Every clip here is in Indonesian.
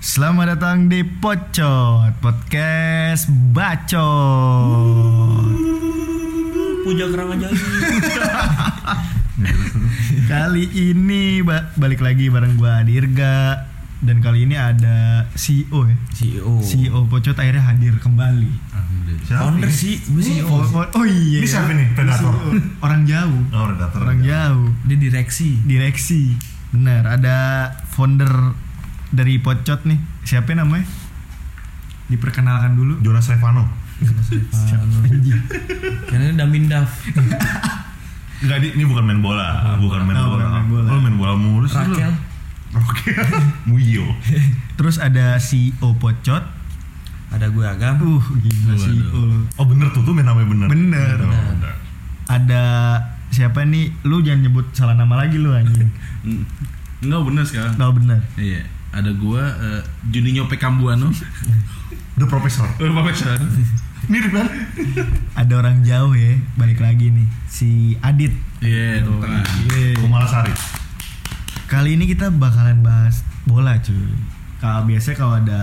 Selamat datang di Pocot Podcast Bacot. Puja kerang aja Kali ini ba- balik lagi bareng gua Dirga. Dan kali ini ada CEO ya. CEO CEO Pocot akhirnya hadir kembali Siapa Founder ini? sih Gue CEO Oh, oh, oh iya Ini siapa nih? Predator? CEO. Orang jauh Oh, Predator. Orang jauh Dia direksi Direksi Benar ada founder dari Pocot nih Siapa namanya? Diperkenalkan dulu Jonas Stefano. Karena Damin Daf Enggak, ini, ini bukan main bola, bukan main Oh, bola. bukan main bola. Lo main bola mulu sih lu. Rakel Oke. Muyo. Terus ada CEO Pocot Ada gue Agam Uh gila lu. Oh bener tuh, tuh main namanya bener. Bener. Oh, bener. ada siapa nih lu jangan nyebut salah nama lagi lu anjing. Enggak bener sekarang. oh bener Iya. Ada gua eh, Juninho Pekambuano. The Professor. Oh, Profesor. Mirip kan? ada orang jauh ya balik lagi nih si Adit Iya, Oh, tengah. Kumalasari. kali ini kita bakalan bahas bola cuy kalau biasanya kalau ada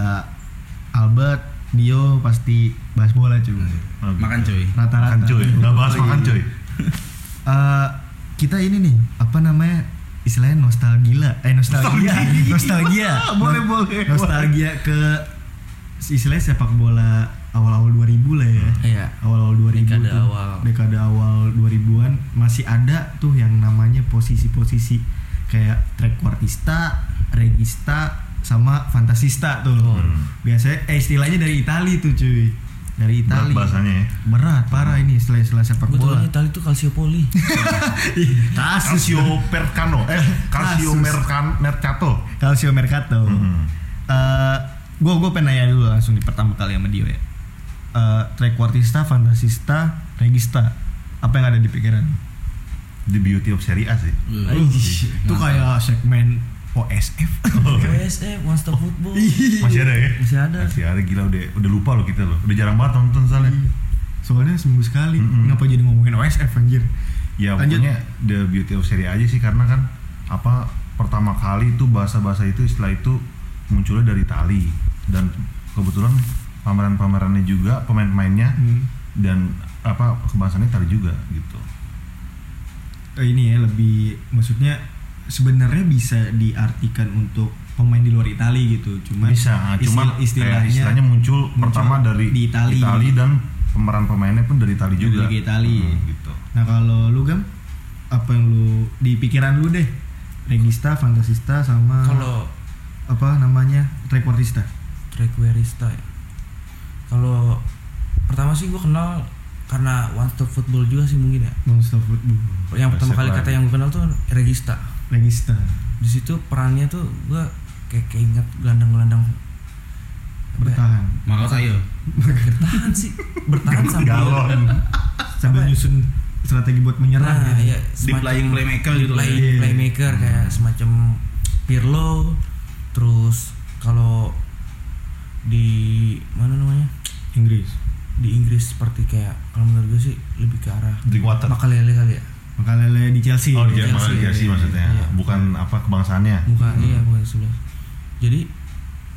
Albert Dio pasti bahas bola cuy. Makan coy. rata-rata Makan cuy. Enggak bahas Oh, makan iya. cuy. Eh, kita ini nih apa namanya istilahnya nostalgia eh nostalgia nostalgia Boleh, No- boleh, nostalgia ke istilahnya sepak bola awal-awal 2000 lah ya Iya awal-awal 2000 Dekade tuh. awal. dekade awal 2000-an masih ada tuh yang namanya posisi-posisi kayak trequartista, regista sama fantasista tuh. Biasanya eh istilahnya dari Itali tuh cuy. Dari Berat Itali. bahasanya ya. Berat parah ini istilah-istilah sepak bola. taunya Itali itu Calciopoli Kasus Calcio Percano. Eh, Calcio. Mercan Mercato. Calcio Mercato. Mhm. Eh, gue gue pengen nanya dulu langsung di pertama kali sama Dio ya. Eh, trequartista, fantasista, regista. Apa yang ada di pikiran? The Beauty of Serie A sih. Uh, Itu kayak segmen OSF. PSE One Stop Football Masih ada ya? Masih ada. Masih ada gila udah udah lupa loh kita loh. Udah jarang banget nonton soalnya. Soalnya seminggu sekali. Mm-mm. Ngapa jadi ngomongin OSF anjir? Ya Lanjut. pokoknya The Beauty of Serie A aja sih karena kan apa pertama kali itu bahasa-bahasa itu istilah itu munculnya dari Itali dan kebetulan pameran-pamerannya juga pemain-pemainnya Hmm. dan apa kebangsaannya Itali juga gitu. Eh, ini ya lebih maksudnya sebenarnya bisa diartikan untuk pemain di luar Itali gitu. Cuma Bisa, cuma istilahnya, kayak istilahnya muncul, muncul pertama dari di Itali. dan pemeran pemainnya pun dari Itali Dari juga. Liga Itali. Hmm, gitu. Nah kalau lu gam apa yang lu di pikiran lu deh? Regista, fantasista sama Kalau apa namanya trequartista. Trequarista ya Kalau Pertama sih gue kenal Karena One Stop Football juga sih mungkin ya Monster football. Yang pertama Resep kali lagi. kata yang gue kenal tuh Regista Regista. di situ perannya tuh gue kayak keinget gelandang-gelandang ya? Bertahan. Makal saya. bertahan sih bertahan sambil Galon. Sambil ya? nyusun strategi buat menyerang. nah ya. ya Di playing playmaker gitu play- Iya. playmaker kayak semacam Pirlo terus kalau di mana namanya Inggris. di Inggris seperti kayak kalau menurut gue sih lebih ke arah Drinkwater. Makalele kali ya Makalele di Chelsea. Oh, di Chelsea, Jersey iya, maksudnya. iya. Bukan apa kebangsaannya. bukan iya bukan sebelah jadi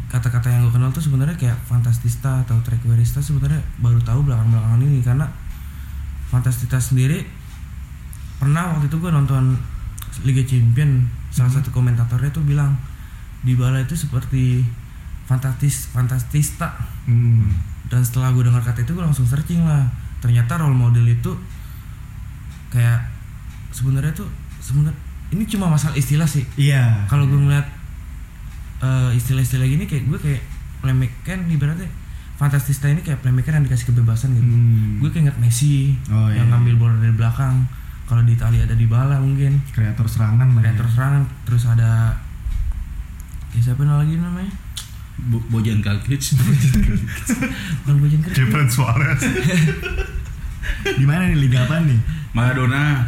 kata-kata yang gue kenal tuh sebenarnya kayak fantastista atau trequarista sebenarnya baru tahu belakang-belakangan ini karena fantastista sendiri pernah waktu itu gue nonton Liga Champion salah satu komentatornya tuh bilang di bala itu seperti fantastis fantastista Hmm. dan setelah gue dengar kata itu gue langsung searching lah ternyata role model itu kayak sebenarnya tuh sebenarnya ini cuma masalah istilah sih Iya. kalau gue ngeliat eh, istilah-istilah gini kayak gue kayak playmaker kan ibaratnya fantastista ini kayak playmaker yang dikasih kebebasan gitu Hmm. gue kayak inget Messi Oh, yang iya. ngambil bola dari belakang kalau di Italia ada di bala mungkin kreator serangan lah. ya. kreator serangan terus ada ya siapa lagi namanya Bo- Bojan Kalkic. bukan Bojan Krik Jefren Suarez. Di mana nih liga apa nih? Maradona.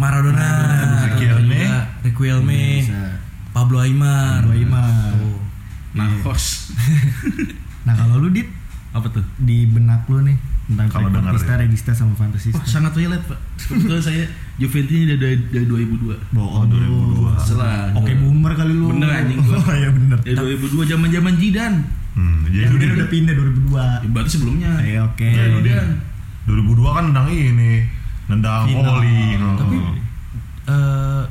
Maradona, Maradona, Riquelme. Riquelme, Bisa. Pablo Aimar, Pablo Aimar. Tuh. Narcos. Nah kalau lu dit Apa tuh? di benak lu nih tentang Kalau dengar trequartista, ya. regista sama fantasista. Wah, sangat relate, Pak. Kebetulan saya Juventus ini dari, dari 2002. Bohong Oh, 2002. Setelah. Oke boomer kali lu. Bener, anjing gua. Oh iya bener. Dari 2002 zaman-zaman Jidan. Hmm, jadi Ya, udah pindah 2002. Ya, berarti sebelumnya. Iya, oke. Iya, Jidan. 2002 kan nendang ini, nendang Final. volley. no. Tapi eh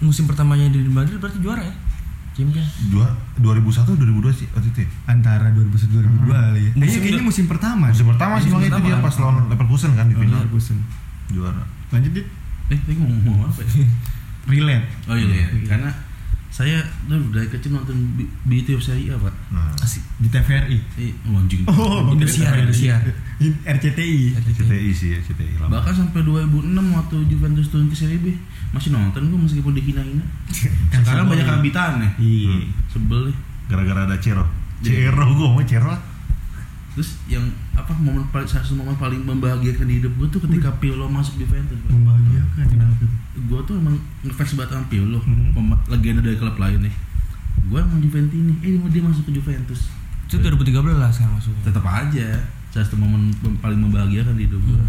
musim pertamanya di Madrid berarti juara ya? Champions. Dua, 2001 2002 sih waktu itu ya? Antara 2001 2002 kali ya. Musim Iya, kayaknya udah- musim pertama. Musim pertama sih makanya itu dia kan? pas lawan Leverkusen kan di final Leverkusen. juara. Lanjut dit. Eh, tadi ngomong ngomong apa ya? Relate. Oh iya, iya. karena saya dulu dari kecil nonton B- BT of Serie A, Pak. Nah, Asik. Di TVRI. Eh, oh, anjing. Indosiar, Indosiar. RCTI. CTI sih ya, CTI lama. Bahkan sampai 2006 waktu Juventus turun ke Serie B masih nonton gue meskipun dihina-hina. Sekarang banyak habitan ya. Iya. Sebel nih. Gara-gara ada Cero. Iya. Cero gua mau Cero. Terus yang apa momen paling salah satu momen paling membahagiakan di hidup gue tuh ketika Pirlo masuk Juventus. Membahagiakan kenapa tuh? Gue tuh emang ngefans banget sama Pirlo, Hmm. legenda dari klub lain nih. Gue emang Juventini, eh dia masuk ke Juventus. Itu 2013 kan masuknya. Tetap aja salah satu momen paling membahagiakan di hidup gue.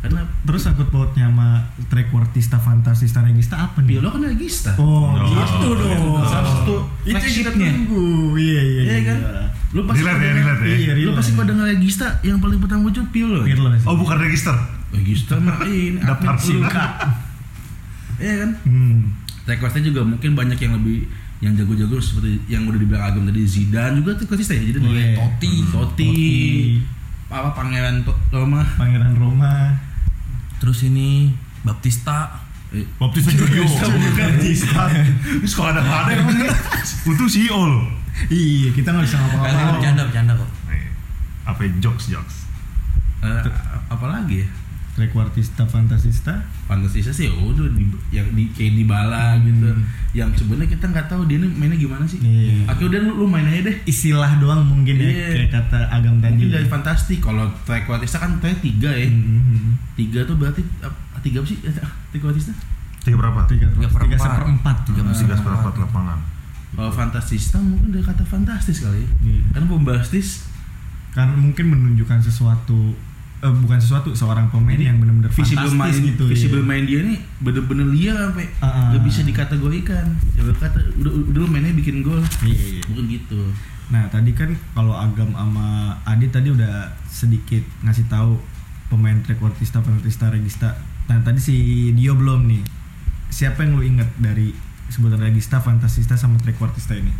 Karena Terus sangkut pautnya sama trequartista, fantasista, regista apa nih? Pirlo kan regista. Oh, Oh. gitu dong. Salah satu itu yang kita tunggu. Iya, iya, Iya kan? Lu pasti Relate ya, pada relate ya. Iya, Lu pasti pada regista yang paling pertama muncul Pirlo. Pirlo sih. Oh bukan register. Regista mah ini Daftar singkat. Iya kan? Hmm. Requestnya juga mungkin banyak yang lebih yang jago-jago seperti yang udah dibilang Agam tadi Zidane juga tuh konsisten ya jadi Oh, iya. Totti, Totti, Totti. apa pangeran Roma Pangeran Roma. Terus ini Baptista. eh, Baptista Giorgio. Baptista. Ini sekolah ada ada emang ya. Untuk CEO loh. Iya, kita nggak bisa Kalian ngapa-ngapain. bercanda bercanda kok. Nih, Apa ya, jokes jokes. eh, apa lagi ya Trequartista, fantasista. Fantasisa sih ya udah di, yang di kayak di bala gitu yang sebenarnya kita nggak tahu dia ini mainnya gimana sih Iya. akhirnya udah lu, lu main aja deh Istilah doang mungkin ya, Iya. kayak kata Agam tadi. mungkin dari fantastik kalau Trequartista kan tadi tiga ya Hmm. tiga tuh berarti ap- tiga apa sih Trequartista Tiga berapa? Tiga, Tiga tiga, per empat. seperempat. Tiga Tiga tiga empat. seperempat lapangan. kalau fantasista mungkin dari kata fantastis kali ya Iya. karena bombastis Karena mungkin menunjukkan sesuatu eh, bukan sesuatu seorang pemain yang benar-benar visi fantastis bermain gitu visi ya. bermain dia nih bener-bener liar sampai Ah, ah. nggak bisa dikategorikan ya kata udah udah mainnya bikin gol Iya, iya. mungkin gitu Nah tadi kan kalau Agam sama Adi tadi udah sedikit ngasih tahu pemain trequartista, penaltista, regista. Nah tadi si Dio belum nih. Siapa yang lu inget dari sebutan regista, fantasista sama trequartista ini?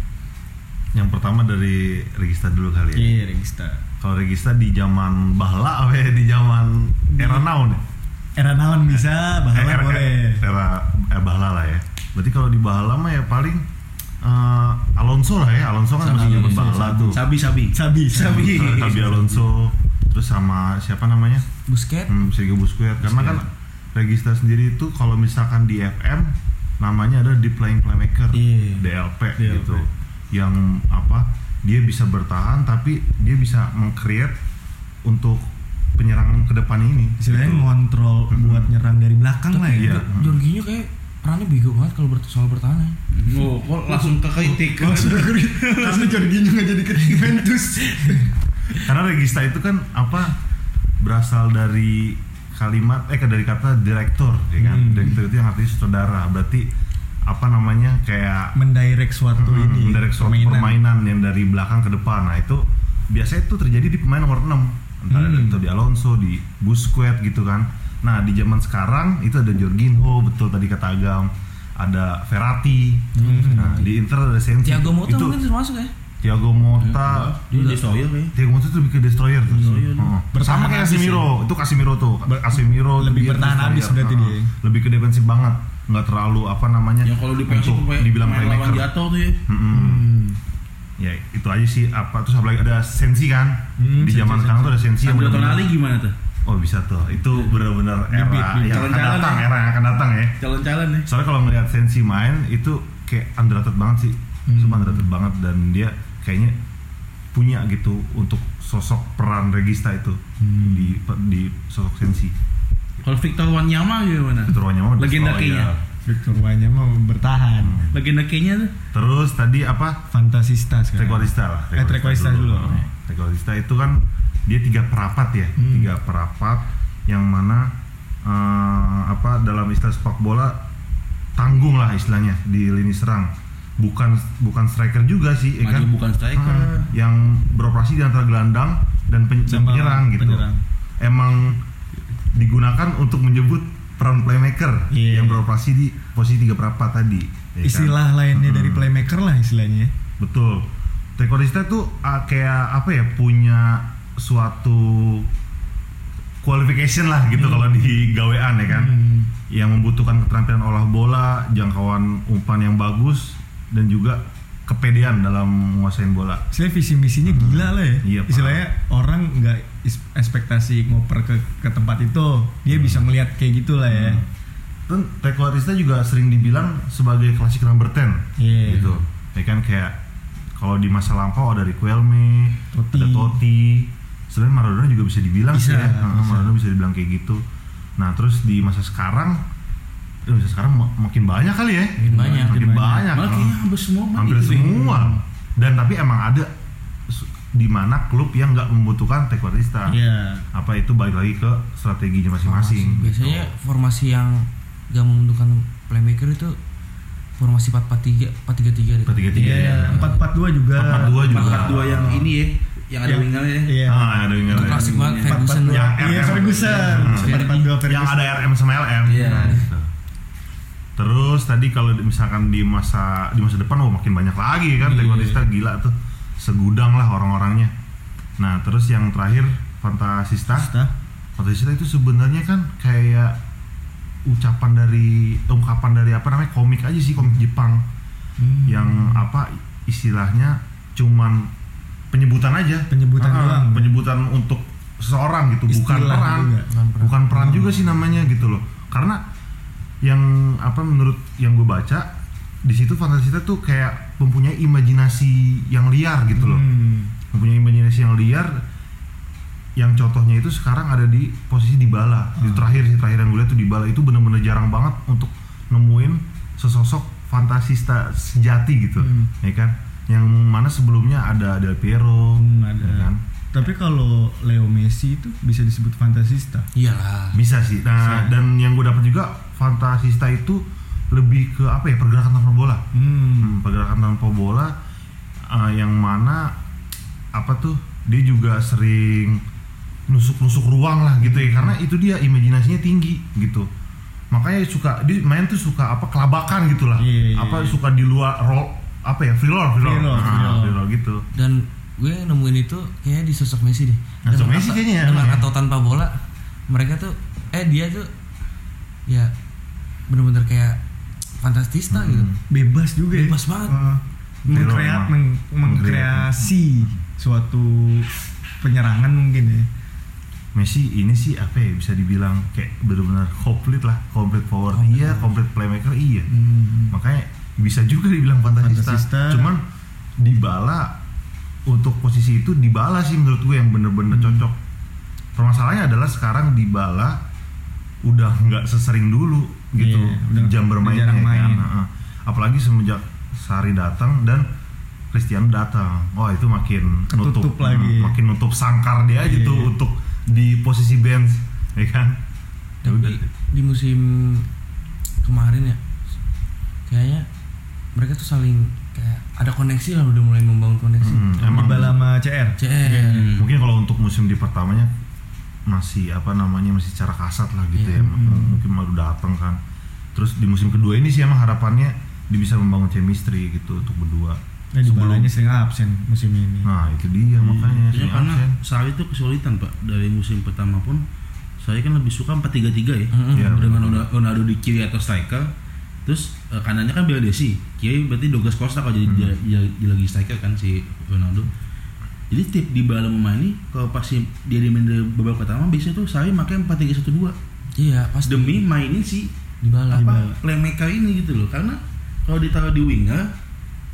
Yang pertama dari Regista dulu kali ya. Iya regista. Kalau Regista di zaman Bahla apa ya? Di zaman era now nih. Era naon bisa, bahala era, boleh. Era eh, Bahla lah ya. Berarti kalau di Bahla mah ya paling eh, Alonso lah ya. Alonso kan masih zaman Bahla tuh. sabi sabi Sabi, Sabi. Sabi Alonso terus sama siapa namanya? Busquets. Hmm, Sergio Busquets karena kan Regista sendiri itu kalau misalkan di FM namanya ada deep playing playmaker Iya. DLP, DLP. gitu yang apa dia bisa bertahan tapi dia bisa meng-create untuk penyerangan ke depan ini Istilahnya gitu. ngontrol buat nyerang dari belakang lah ya. Iya. Jorginho kayak perannya bego banget kalau ber soal bertahan ya. oh kok langsung ke kritik Karena Jorginho nggak jadi ke Juventus. karena Regista itu kan apa berasal dari kalimat eh dari kata direktur ya kan Hmm. direktur itu yang artinya saudara berarti apa namanya kayak Mendirect suatu Hmm, ini. dari suatu permainan. yang dari belakang ke depan. Nah, itu biasanya itu terjadi di pemain nomor 6. Entah Hmm. itu di Alonso, di Busquets gitu kan. Nah, di zaman sekarang itu ada Jorginho, betul tadi kata Agam. Ada Verratti. Nah, di Inter ada Sensi. Thiago Motta itu mungkin termasuk ya. Thiago Motta. dia destroyer kayaknya Thiago Motta itu lebih ke destroyer tuh. Destroyer. Heeh. Bertahan Sama kayak Casemiro, itu Casemiro tuh. Casemiro tuh lebih bertahan habis berarti dia. Lebih ke defensif banget. Nggak terlalu apa namanya? yang kalau di sampai dibilang main lawan playmaker. jatuh tuh ya Mm-mm. Hmm. ya itu aja sih apa terus apalagi ada sensi kan Hmm, di zaman sekarang tuh ada sensi yang Tonali gimana tuh oh bisa tuh itu benar-benar era Bibit, yang akan Calon-calon datang ya. era yang akan datang ya calon-calon ya soalnya kalau ngelihat sensi main itu kayak underrated banget sih Hmm. Sumpah underrated banget dan dia kayaknya punya gitu untuk sosok peran regista itu Hmm. di di sosok sensi kalau Victor Wanyama gimana itu ruangnya mah Legenda oh, kayaknya. iya. Victor Wanyama bertahan. legenda kayaknya tuh terus tadi apa Fantasista sekarang. Trequartista lah. Eh, Trequartista dulu. Trequartista itu kan dia tiga perapat ya Hmm. tiga perapat yang mana eh, apa dalam istilah sepak bola tanggung lah istilahnya di lini serang bukan bukan striker juga sih ya Maju kan bukan striker. Ah, yang beroperasi di antara gelandang dan, pen- dan Sama penyerang gitu penyerang. emang digunakan untuk menyebut peran playmaker Iya. yang beroperasi di posisi tiga perapat tadi ya kan? Istilah lainnya dari Hmm. playmaker lah istilahnya. Betul. Taekwondista tuh ah, kayak apa ya punya suatu qualification lah gitu kalau di gawean ya kan. Hmm. Yang membutuhkan keterampilan olah bola, jangkauan umpan yang bagus dan juga kepedean dalam menguasain bola. Saya visi misinya gila lah ya. Iya. Istilahnya orang nggak ekspektasi ngoper ke ke tempat itu, dia bisa melihat kayak gitulah ya. Hmm. Dan taekwondista juga sering dibilang sebagai klasik number 10 Iya. gitu. Ya kan kayak kalau di masa lampau ada Riquelme, Totti. ada Totti. Sebenarnya Maradona juga bisa dibilang Bisa, sih ya. Bisa. Maradona bisa dibilang kayak gitu. Nah, terus di masa sekarang masa sekarang ma- makin banyak kali ya. Makin banyak, Makin makin banyak. Malah heeh. kayaknya hampir semua hampir gitu deh. semua. Dan tapi emang ada di mana klub yang nggak membutuhkan taekwondista. Iya. Apa itu balik lagi ke strateginya masing-masing. biasanya gitu. formasi yang gak membutuhkan playmaker itu formasi 4-4-3 4-3-3 deh. Ketiga tiga Iya, ya. empat empat dua juga. 4-4-2 juga. Empat dua yang ini ya, yang ada wingernya ya. Iya. Ah, ada ada. klasik banget Empat- Ferguson Empat- Yang Iya, RM. Ferguson. Empat empat dua Ferguson. yang ada RM sama LM. Iya. Nah, gitu. Terus tadi kalau misalkan di masa di masa depan oh makin banyak lagi kan Iya. taekwondista gila tuh segudang lah orang-orangnya. Nah terus yang terakhir fantasista. Pasta. Fantasista itu sebenarnya kan kayak ucapan dari ungkapan dari apa namanya komik aja sih komik Jepang Hmm. yang apa istilahnya cuman penyebutan aja Penyebutan Ah, doang. penyebutan untuk seseorang gitu bukan Istilah peran juga. Bukan peran. peran juga sih namanya gitu loh karena yang apa menurut yang gue baca di situ fantasista tuh kayak mempunyai imajinasi yang liar gitu loh Hmm. mempunyai imajinasi yang liar yang contohnya itu sekarang ada di posisi di bala di Hmm. terakhir sih terakhir yang gue lihat tuh di bala itu bener-bener jarang banget untuk nemuin sesosok fantasista sejati gitu Hmm. ya kan yang mana sebelumnya ada Del Piero Hmm, ada. ya kan Tapi kalau Leo Messi itu bisa disebut fantasista. Iyalah. bisa sih nah Bisa. dan yang gue dapat juga fantasista itu lebih ke apa ya pergerakan tanpa bola Hmm. Hmm, pergerakan tanpa bola uh, yang mana apa tuh dia juga sering nusuk-nusuk ruang lah gitu ya karena itu dia imajinasinya tinggi gitu makanya suka dia main tuh suka apa kelabakan gitu lah Iya, iya, apa iya. suka di luar roll apa ya free roll free roll, Free roll, Nah, free roll. free roll gitu Dan gue nemuin itu kayak di sosok Messi deh. Nah, sosok Messi atau- kayaknya ya, dengan ya. atau tanpa bola mereka tuh eh dia tuh ya bener-bener kayak fantastista Hmm. gitu. Bebas juga. ya. Bebas banget. Uh, Leo mengkrea- emang. meng- mengkreasi suatu penyerangan mungkin ya. Messi ini sih apa ya bisa dibilang kayak benar-benar complete lah complete forward Complete iya forward. complete playmaker iya Hmm. makanya bisa juga dibilang fantasista, Fantasista. cuman dibala untuk posisi itu dibala sih menurut gue yang bener-bener Hmm. cocok permasalahannya adalah sekarang dibala udah nggak sesering dulu gitu Iya, udah jam bermainnya jarang kan main. Heeh. apalagi semenjak Sari datang dan Cristiano datang oh itu makin Ketutup nutup lagi. Hmm, makin nutup sangkar dia Iya. tuh untuk di posisi bench ya kan Ya udah Tapi di musim kemarin ya kayaknya mereka tuh saling kayak ada koneksi lah udah mulai membangun koneksi. Hmm, emang Dybala sama CR. CR. mungkin kalau untuk musim di pertamanya masih apa namanya masih secara kasat lah gitu Iya. ya M- mungkin baru datang kan terus di musim kedua ini sih emang harapannya dia bisa membangun chemistry gitu untuk berdua Nah, Dybalanya sering absen musim ini. nah itu dia makanya Ya, karena absen. Sarri itu kesulitan pak dari musim pertama pun saya kan lebih suka 4-3-3 ya. Iya, dengan. Ronaldo Ronaldo di kiri atau striker terus eh, kanannya kan Bernadesi kiri berarti Douglas Costa kalau jadi dia, dia- dia lagi striker kan si Ronaldo jadi tip di bala memaini kalau pasti dia di main dari babak pertama biasanya tuh Sarri pakai 4-3-1-2 Iya, pasti. Demi mainin si Dybala. apa playmaker ini gitu loh. Karena kalau ditaruh di winger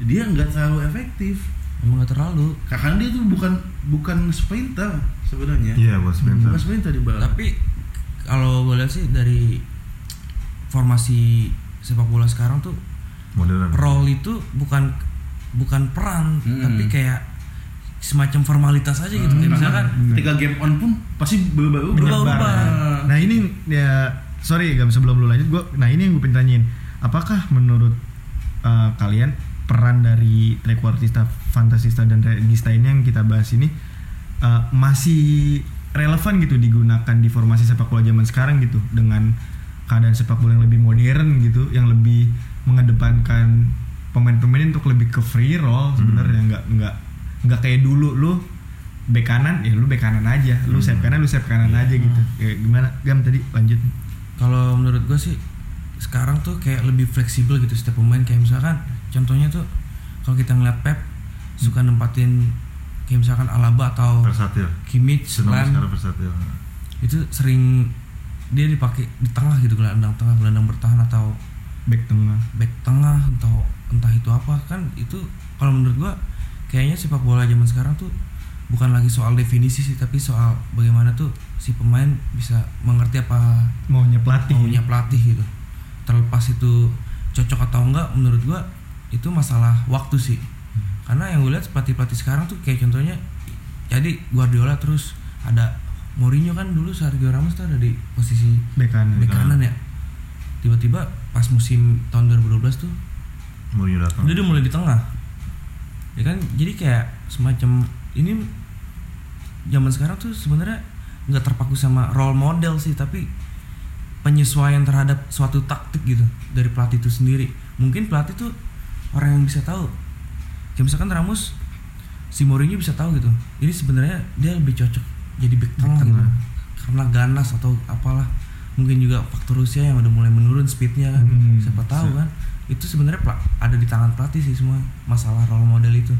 dia nggak terlalu efektif. Emang gak terlalu. karena dia tuh bukan bukan sprinter sebenarnya. Iya buat sprinter. Bukan sprinter di bala Tapi kalau gue lihat sih dari formasi sepak bola sekarang tuh modern. role itu bukan bukan peran Hmm. tapi kayak semacam formalitas aja gitu. Hmm, kayak misalkan ketika game on pun pasti berubah. Berubah-ubah. Nah ini ya sorry gak sebelum lu lanjut gua nah ini yang gue pengen tanyain. Apakah menurut uh, kalian peran dari trequartista, fantasista dan regista ini yang kita bahas ini uh, masih relevan gitu digunakan di formasi sepak bola zaman sekarang gitu dengan keadaan sepak bola yang lebih modern gitu yang lebih mengedepankan pemain-pemain untuk lebih ke free roll sebenarnya nggak nggak nggak kayak dulu lu bek kanan ya lu bek kanan aja. Lu sayap kanan lu sayap kanan aja gitu. Ya, gimana? Gam tadi lanjut. Kalau menurut gue sih sekarang tuh kayak lebih fleksibel gitu setiap pemain. Kayak misalkan contohnya tuh kalau kita ngeliat Pep suka nempatin kayak misalkan Alaba atau versatil. Kimmich, secara versatil. Itu sering dia dipakai di tengah gitu gelandang tengah gelandang bertahan atau back tengah. back tengah atau entah itu apa. Kan itu kalau menurut gua kayaknya sepak bola zaman sekarang tuh bukan lagi soal definisi sih tapi soal bagaimana tuh si pemain bisa mengerti apa maunya pelatih. maunya pelatih gitu. Terlepas itu cocok atau enggak menurut gua itu masalah waktu sih. Karena yang gue lihat pelatih pelatih sekarang tuh kayak contohnya jadi Guardiola terus ada Mourinho kan dulu Sergio Ramos tuh ada di posisi back kanan. bek kanan ya. Tiba-tiba pas musim tahun 2012 tuh Mourinho datang. dia udah mulai di tengah ya kan? Jadi kayak semacam ini zaman sekarang tuh sebenarnya nggak terpaku sama role model sih tapi penyesuaian terhadap suatu taktik gitu dari pelatih itu sendiri. Mungkin pelatih tuh orang yang bisa tahu. Kayak misalkan Ramos si Mourinho bisa tahu gitu. Ini sebenarnya dia lebih cocok jadi back tengah gitu. karena ganas atau apalah. Mungkin juga faktor usia yang udah mulai menurun speednya kan. Hmm, siapa tahu kan itu sebenarnya ada di tangan pelatih sih semua masalah role model itu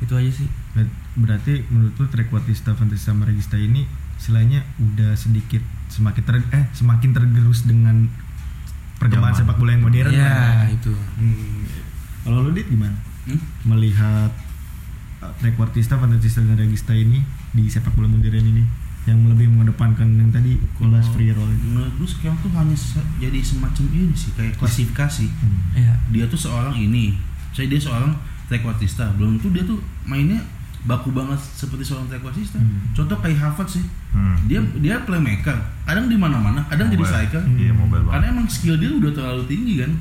itu aja sih Ber- berarti menurut lu trequartista fantasista sama regista ini istilahnya udah sedikit semakin ter eh semakin tergerus dengan perkembangan sepak bola yang modern ya lah. itu Hmm. Kalau lu dit gimana? Hmm? Melihat uh, trequartista, fantasista dan regista ini di sepak bola modern ini yang lebih mengedepankan yang tadi kolas free roll itu. menurut gue sekarang tuh hanya se- jadi semacam ini sih kayak klasifikasi Hmm. ya dia tuh seorang ini saya dia seorang trequartista belum tuh dia tuh mainnya baku banget seperti seorang trequartista Hmm. contoh kayak Harvard sih Hmm. dia dia playmaker kadang di mana-mana kadang jadi Mobile. striker Iya, mobile banget. karena emang skill dia udah terlalu tinggi kan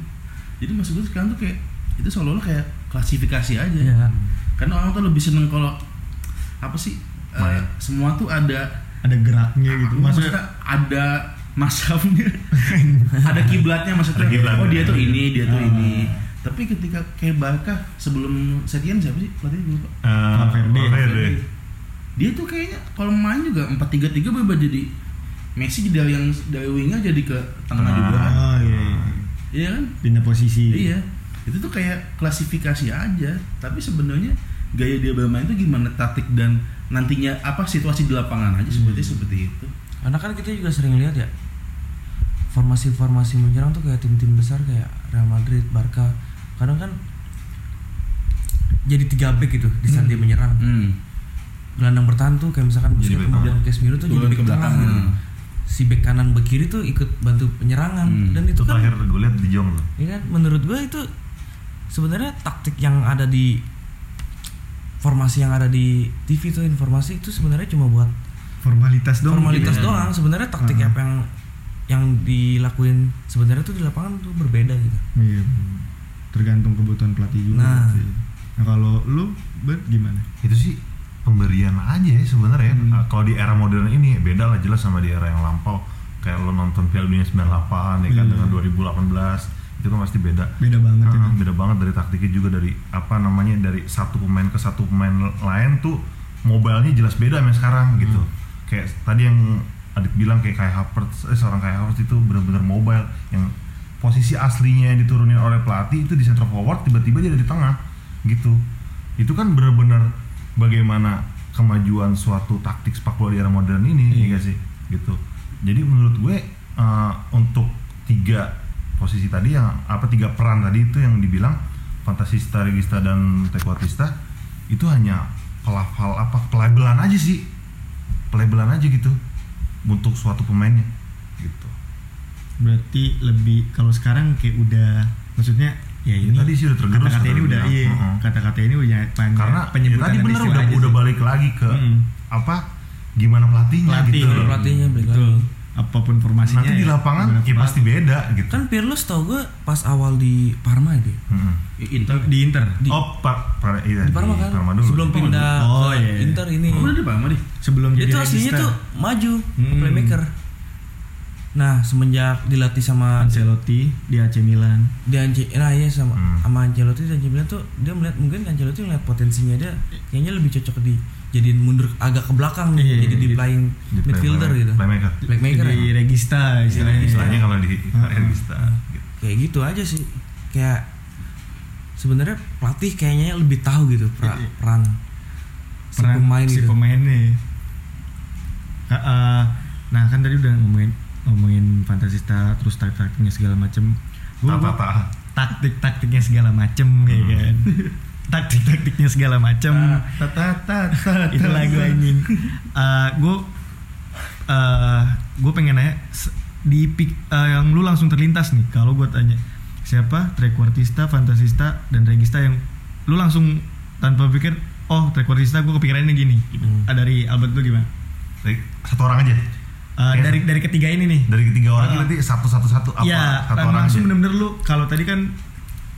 jadi maksud gue sekarang tuh kayak itu seolah-olah kayak klasifikasi aja ya karena orang tuh lebih seneng kalau apa sih Main. semua tuh ada Ada geraknya gitu. maksudnya, Maksudnya ada masafnya ada kiblatnya maksudnya Ada kiblatnya. oh dia tuh ini dia tuh Ah. ini tapi ketika kayak Barca sebelum Setien siapa sih pelatihnya gue lupa Eh, Valverde. Valverde. dia tuh kayaknya kalau main juga 4-3-3 berubah jadi Messi dari yang dari winger jadi ke tengah Tengah. juga kan oh iya, iya. iya kan pindah posisi. iya itu tuh kayak klasifikasi aja tapi sebenarnya gaya dia bermain tuh gimana taktik dan nantinya apa situasi di lapangan aja seperti seperti itu karena kan kita juga sering lihat ya formasi-formasi menyerang tuh kayak tim-tim besar kayak Real Madrid, Barca kadang kan jadi tiga back gitu di saat dia menyerang hmm. gelandang bertahan tuh kayak misalkan Busquets maupun tengah. Casemiro tuh jadi back ke tengah belakang. gitu Hmm. si back kanan back kiri tuh ikut bantu penyerangan Hmm. dan Itu itu kan terakhir gue lihat di Jong tuh. ya kan menurut gue itu sebenarnya taktik yang ada di formasi yang ada di TV tuh informasi itu sebenarnya cuma buat Formalitas dong. formalitas iya. doang sebenarnya taktik Ah. apa yang yang dilakuin sebenarnya tuh di lapangan tuh berbeda gitu Iya. Tergantung kebutuhan pelatih juga. Nah. Nah, kalau lu Bet gimana? Itu sih pemberian aja ya sebenarnya. Hmm. Eh, kalau di era modern ini beda lah jelas sama di era yang lampau. Kayak lo nonton Piala Dunia 98 ya kan Iya. dengan 2018 itu pasti beda. Beda banget itu. beda banget dari taktiknya juga dari apa namanya dari satu pemain ke satu pemain lain tuh mobilenya jelas beda sama sekarang gitu. Kayak tadi yang Adit bilang kayak kayak Havertz, eh, seorang kayak Havertz itu benar-benar mobile yang posisi aslinya yang diturunin oleh pelatih itu di center forward tiba-tiba dia ada di tengah gitu. Itu kan benar-benar bagaimana kemajuan suatu taktik sepak bola di era modern ini Iya. ya nggak sih gitu. Jadi menurut gue eh, untuk tiga posisi tadi yang apa tiga peran tadi itu yang dibilang fantasista, regista dan tequatista itu hanya pelafal apa pelabelan aja sih pelabelan aja gitu untuk suatu pemainnya gitu Berarti lebih kalau sekarang kayak udah maksudnya ya Ya, ini tadi sih udah tergerus kata-kata ini udah iya kata-kata ini udah panjang karena ya penyebutan tadi dan bener udah udah sih. balik lagi ke Mm. apa gimana pelatihnya Pelatih, gitu pelatihnya balik betul. Apa pun formasinya nanti di ya, lapangan ya pasti beda gitu Kan Pirlo tau gue pas awal di Parma ya dia. Mm-mm. Inter di Inter Di- oh pak pra, iya, Di Parma kan. dulu. Sebelum pindah Oh, ke iya, iya. Inter ini. Oh, udah di Parma deh. sebelum jadi Itu aslinya tuh maju Hmm. playmaker. Nah, semenjak dilatih sama Ancelotti di AC Milan di Ance, nah iya sama Hmm. sama Ancelotti dan Milan tuh dia melihat mungkin Ancelotti melihat potensinya dia kayaknya lebih cocok di jadiin mundur agak ke belakang nih, Iya, jadi di di- playing Di midfielder playmaker- gitu. playmaker Playmaker di ya? regista istilahnya istilahnya kalau di Heeh. regista gitu. Kayak gitu aja sih. Kayak sebenarnya pelatih kayaknya lebih tahu gitu pra- Iya. peran si peran pemain si gitu. pemainnya Ah, ah. nah kan tadi udah ngomongin ngomongin fantasista terus taktik taktiknya segala macem Gua- Tata gua- tata. taktik taktiknya segala macem ya kan taktik taktiknya segala macem Tata tata. itu lagu anjing gue gue pengen nanya di pik eh, yang lu langsung terlintas nih kalau gue tanya siapa trequartista fantasista dan regista yang lu langsung tanpa pikir oh trequartista gue kepikirannya gini Hmm. Ah, dari Albert lu gimana Dari- Satu orang aja. Eh, Kayak- dari dari ketiga ini nih Dari ketiga orang Ah. ini nanti satu satu satu apa? Iya, satu orang langsung bener-bener lu kalau tadi kan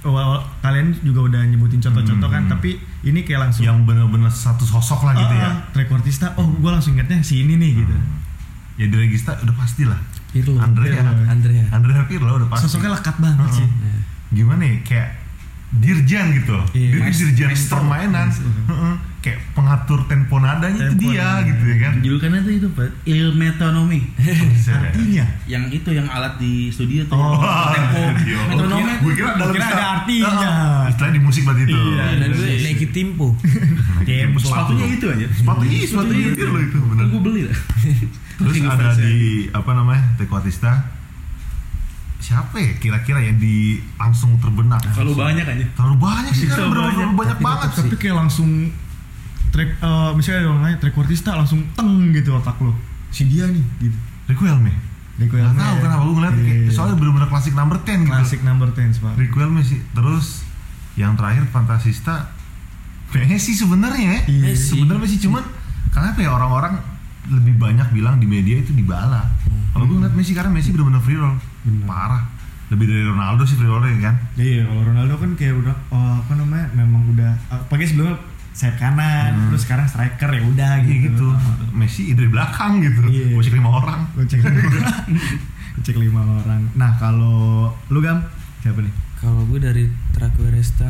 oh, awal- kalian juga udah nyebutin contoh-contoh kan, Hmm. tapi ini kayak langsung Yang bener-bener satu sosok lah gitu ya. Trequartista, oh gue langsung ingetnya si ini nih gitu. Ya di regista udah pasti lah. Pirlo. Andrea. Pirlo. Andrea. Andrea Pirlo udah pasti. Sosoknya lekat banget Heeh. sih. Gimana ya kayak dirjen gitu. Iya, Dia maestro- dirjen maestro. permainan. Heeh. Kayak pengatur tempo nadanya itu Tempo dia nadanya. gitu ya kan. Julukannya tuh itu Pak, il metronomi. Ya. Artinya yang itu yang alat di studio tuh. Oh, tempo iya. metronomi. Gue kira dalam Kira ada artinya. Heeh. Istilah di musik berarti itu. Iya. Dan gue Nike Timpo. Tempo. Sepatunya itu aja. Sepatu iya, sepatu iya Pirlo itu benar. Gue beli lah. Terus ada di apa namanya Tequatista siapa ya kira-kira yang di langsung terbenak Kalau banyak aja. terlalu banyak sih kan banyak. banyak banget tapi sih kayak langsung track eh, misalnya ada orang lain trequartista langsung teng gitu otak lo. Si dia nih gitu. Requelme Requelme. Gak tahu kenapa gue ngeliat kayak, Iya. soalnya bener-bener klasik number 10 gitu Klasik number 10 Pak. Requelme sih terus yang terakhir Fantasista Messi sebenarnya ya Iya. sebenarnya Messi cuman kenapa ya orang-orang lebih banyak bilang di media itu dibala kalau gue ngeliat Messi karena Messi bener-bener free roll Bener. parah lebih dari Ronaldo sih free rollnya kan Iya, kalau Ronaldo kan kayak udah oh, apa namanya? Memang udah uh, pagi sebelumnya sayap kanan, Hmm. terus sekarang striker ya udah gitu. gitu. Messi dari belakang gitu. Iya. Gocek lima orang. Gocek lima orang. Gocek lima orang. Nah, kalau lu Gam siapa nih? Kalau gue dari Traquerista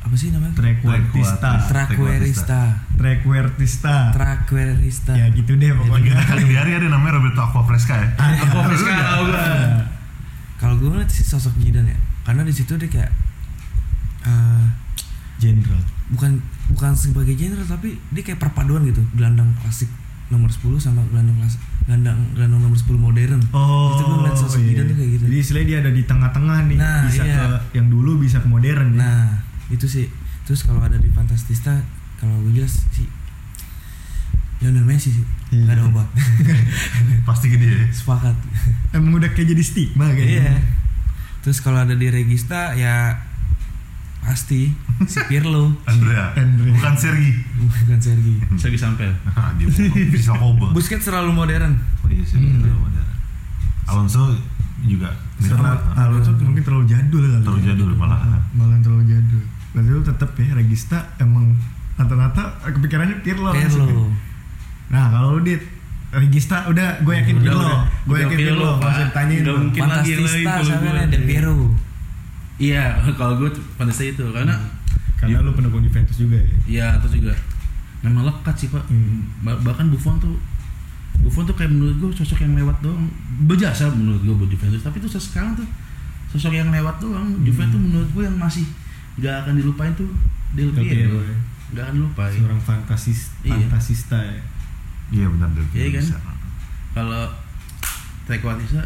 apa sih namanya? Trequartista. Traquerista. Trequartista. Traquerista. Ya gitu deh Kita pokoknya. kali di hari ada namanya Roberto Aquafresca ya. Aquafresca, tahu gua. Kalau gue ngeliat sih sosok Zidane ya, karena di situ dia kayak eh, Jenderal. bukan bukan sebagai general tapi dia kayak perpaduan gitu, gelandang klasik nomor 10 sama gelandang kelas gelandang gelandang nomor 10 modern. Oh, itu gue ngeliat sosok iya. Tuh kayak gitu. Jadi istilahnya dia ada di tengah-tengah nih, Nah, bisa iya. ke yang dulu bisa ke modern ya. Nah, itu sih. Terus kalau ada di Fantastista, kalau gue jelas sih Lionel Messi sih. Iya. Gak ada obat. Pasti gini ya. Sepakat. Emang udah kayak jadi stigma kayaknya. Iya. Terus kalau ada di Regista ya pasti si Pirlo Andrea. Andrea. Bukan Sergi. bukan Sergi. Segi sampel. Ah, Dia bisa koba. Busquets terlalu modern. Oh iya sih. Hmm. bener. Alonso juga Setelah Ah, Alonso mungkin terlalu jadul kali. Terlalu ya. jadul malah. Malah terlalu jadul. Berarti lu tetap ya Regista emang rata-rata kepikirannya Pirlo. langsung. Pirlo. Nah kalau lu dit Regista udah gue yakin Pirlo. Gue yakin Pirlo, Pirlo. Usah ditanyain. Fantastista kalau sama ada Piero. Iya, kalau gue fantasi itu karena Karena lu pendukung Juventus juga ya. Iya, terus juga memang lekat sih pak. Hmm. Ba- bahkan Buffon tuh Buffon tuh kayak menurut gue sosok yang lewat doang. Berjasa menurut gue buat Juventus. Tapi tuh sekarang tuh sosok yang lewat doang. Juventus tuh menurut gue yang masih gak akan dilupain tuh Del Piero, ya. Gak akan dilupain. Seorang fantasis, Iya. fantasista ya. Iya benar Del Piero Iya kan? Kalau Trequartista,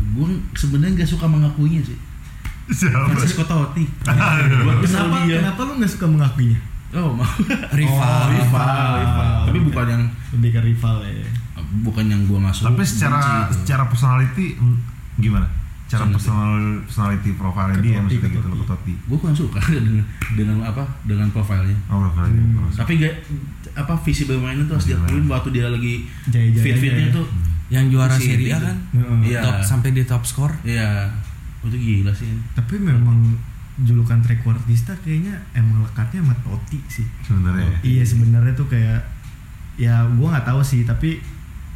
gue sebenarnya gak suka mengakuinya sih. Siapa? Francisco Totti. Kenapa, dia. kenapa lu gak suka mengakuinya? Oh, mau. Rival. Oh, rival, rival. Tapi bukan yang lebih ke rival ya. bukan yang gue nggak suka. Tapi secara benci gitu. secara personality gimana? cara personal personality profile dia maksudnya gitu loh ketoti gue kurang suka dengan dengan apa dengan profilnya oh profile dia Hmm. tapi gak apa visi bermainnya tuh harus diakuin waktu dia lagi Jaya-jaya fit fitnya ya. tuh yang juara Serie A kan. Iya. top sampai di top skor iya itu gila sih Tapi memang julukan trequartista kayaknya emang lekatnya sama Totti sih. sebenarnya ya. Iya sebenarnya tuh kayak ya gua nggak tahu sih tapi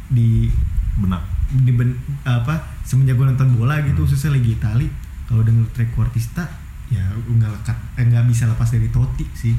di benar di ben- apa semenjak gue nonton bola gitu khususnya lagi Itali kalau denger trequartista ya nggak lekat eh, nggak bisa lepas dari Totti sih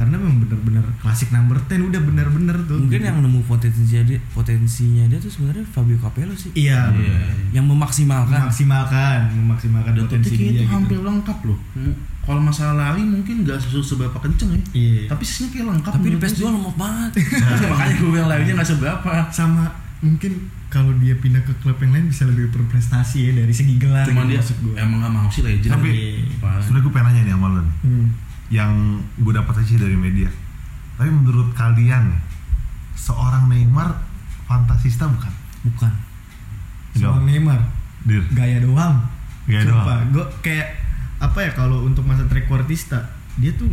karena memang bener-bener klasik number 10 udah bener-bener tuh mungkin yang nemu potensinya dia potensinya dia tuh sebenarnya Fabio Capello sih iya Iya. yang memaksimalkan memaksimalkan memaksimalkan dan potensi dia hampir gitu. lengkap loh Hmm, kalau masalah lari mungkin gak seberapa kenceng ya Iya. tapi sisanya kayak lengkap tapi di menurut PES gue 2 lemot banget sih. makanya gue bilang larinya gak seberapa sama mungkin kalau dia pindah ke klub yang lain bisa lebih berprestasi ya dari segi gelar cuman gitu dia maksud emang gak mau sih legend Tapi- Iya. Parah. sebenarnya gue pengen nanya nih sama lo nih Hmm. Yang gue dapat aja dari media. Tapi menurut kalian seorang Neymar fantasista bukan? Bukan. Soal Neymar? Dir. Gaya doang. Gaya Sumpah, doang. gue kayak apa ya kalau untuk masa trequartista dia tuh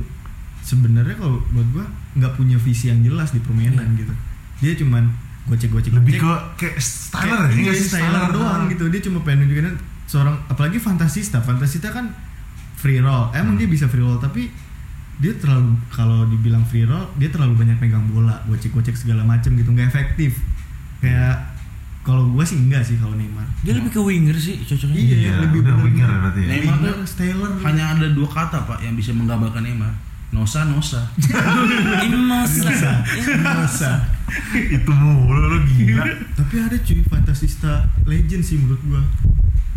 sebenarnya kalau buat gue nggak punya visi yang jelas di permainan gitu. Dia cuman gocek-gocek lebih gocek, ke kayak styler kayak ya iya, styler. doang gitu. Dia cuma pengen nunjukin seorang apalagi fantasista. Fantasista kan free roll. Emang Hmm. dia bisa free roll tapi dia terlalu kalau dibilang free roll dia terlalu banyak megang bola gocek-gocek segala macem gitu nggak efektif. Kayak kalau gue sih enggak sih kalau Neymar. Dia lebih ke winger sih cocoknya. Iya, Iya, lebih udah winger ya berarti ya. Neymar tuh Winger, Styler hanya ada dua kata pak yang bisa menggambarkan Neymar. Nosa Nosa. Inosa. Masa itu mulu lu gila. Tapi ada cuy fantasista legend sih menurut gua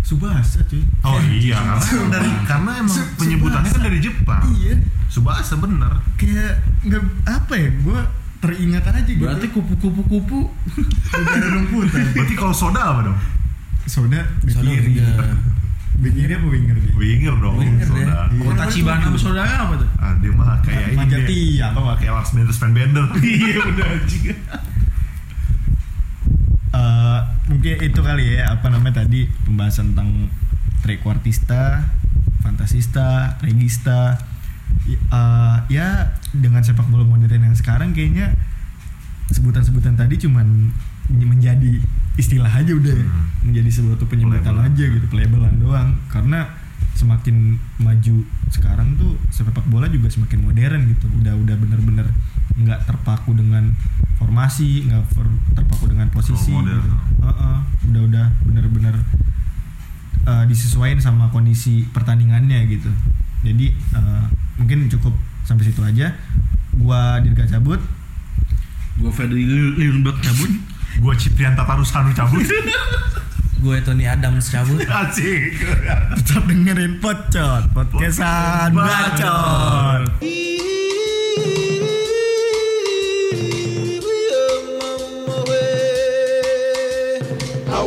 Subasa cuy. Oh iya. Karena dari karena emang Su- penyebutannya kan dari Jepang. Iya. Subasa bener. Kayak nggak apa ya gua teringat aja gitu. Berarti kupu-kupu kupu udara rumputan. Berarti kalau soda apa dong? Soda bek Soda kiri winger. bek kiri apa winger dia winger dong Winger soda. Deh. kota Cibana sama saudara apa tuh? Ah dia mah kayak ini. tiang. apa? Kayak Lars Bender Sven Bender. Iya udah anjing Eh, mungkin itu kali ya apa namanya tadi pembahasan tentang trequartista, fantasista, regista. Eh, ya dengan sepak bola modern yang sekarang kayaknya sebutan-sebutan tadi cuman menjadi istilah aja udah ya. Hmm. menjadi sebuah penyebutan Pelabelan. aja gitu pelabelan doang karena semakin maju sekarang tuh sepak bola juga semakin modern gitu udah udah bener-bener nggak terpaku dengan formasi nggak terpaku dengan posisi. Oh, gitu. Heeh, udah udah bener-bener eh, disesuaikan sama kondisi pertandingannya gitu. Jadi eh, mungkin cukup sampai situ aja. Gua Dirga cabut. Gue Fedri Lilunberg cabut. Gua Ciprian Tatarusanu cabut. Gue Tony Adams cabut. Asik. Tetap dengerin pocot podcastan bacot. Awimowe,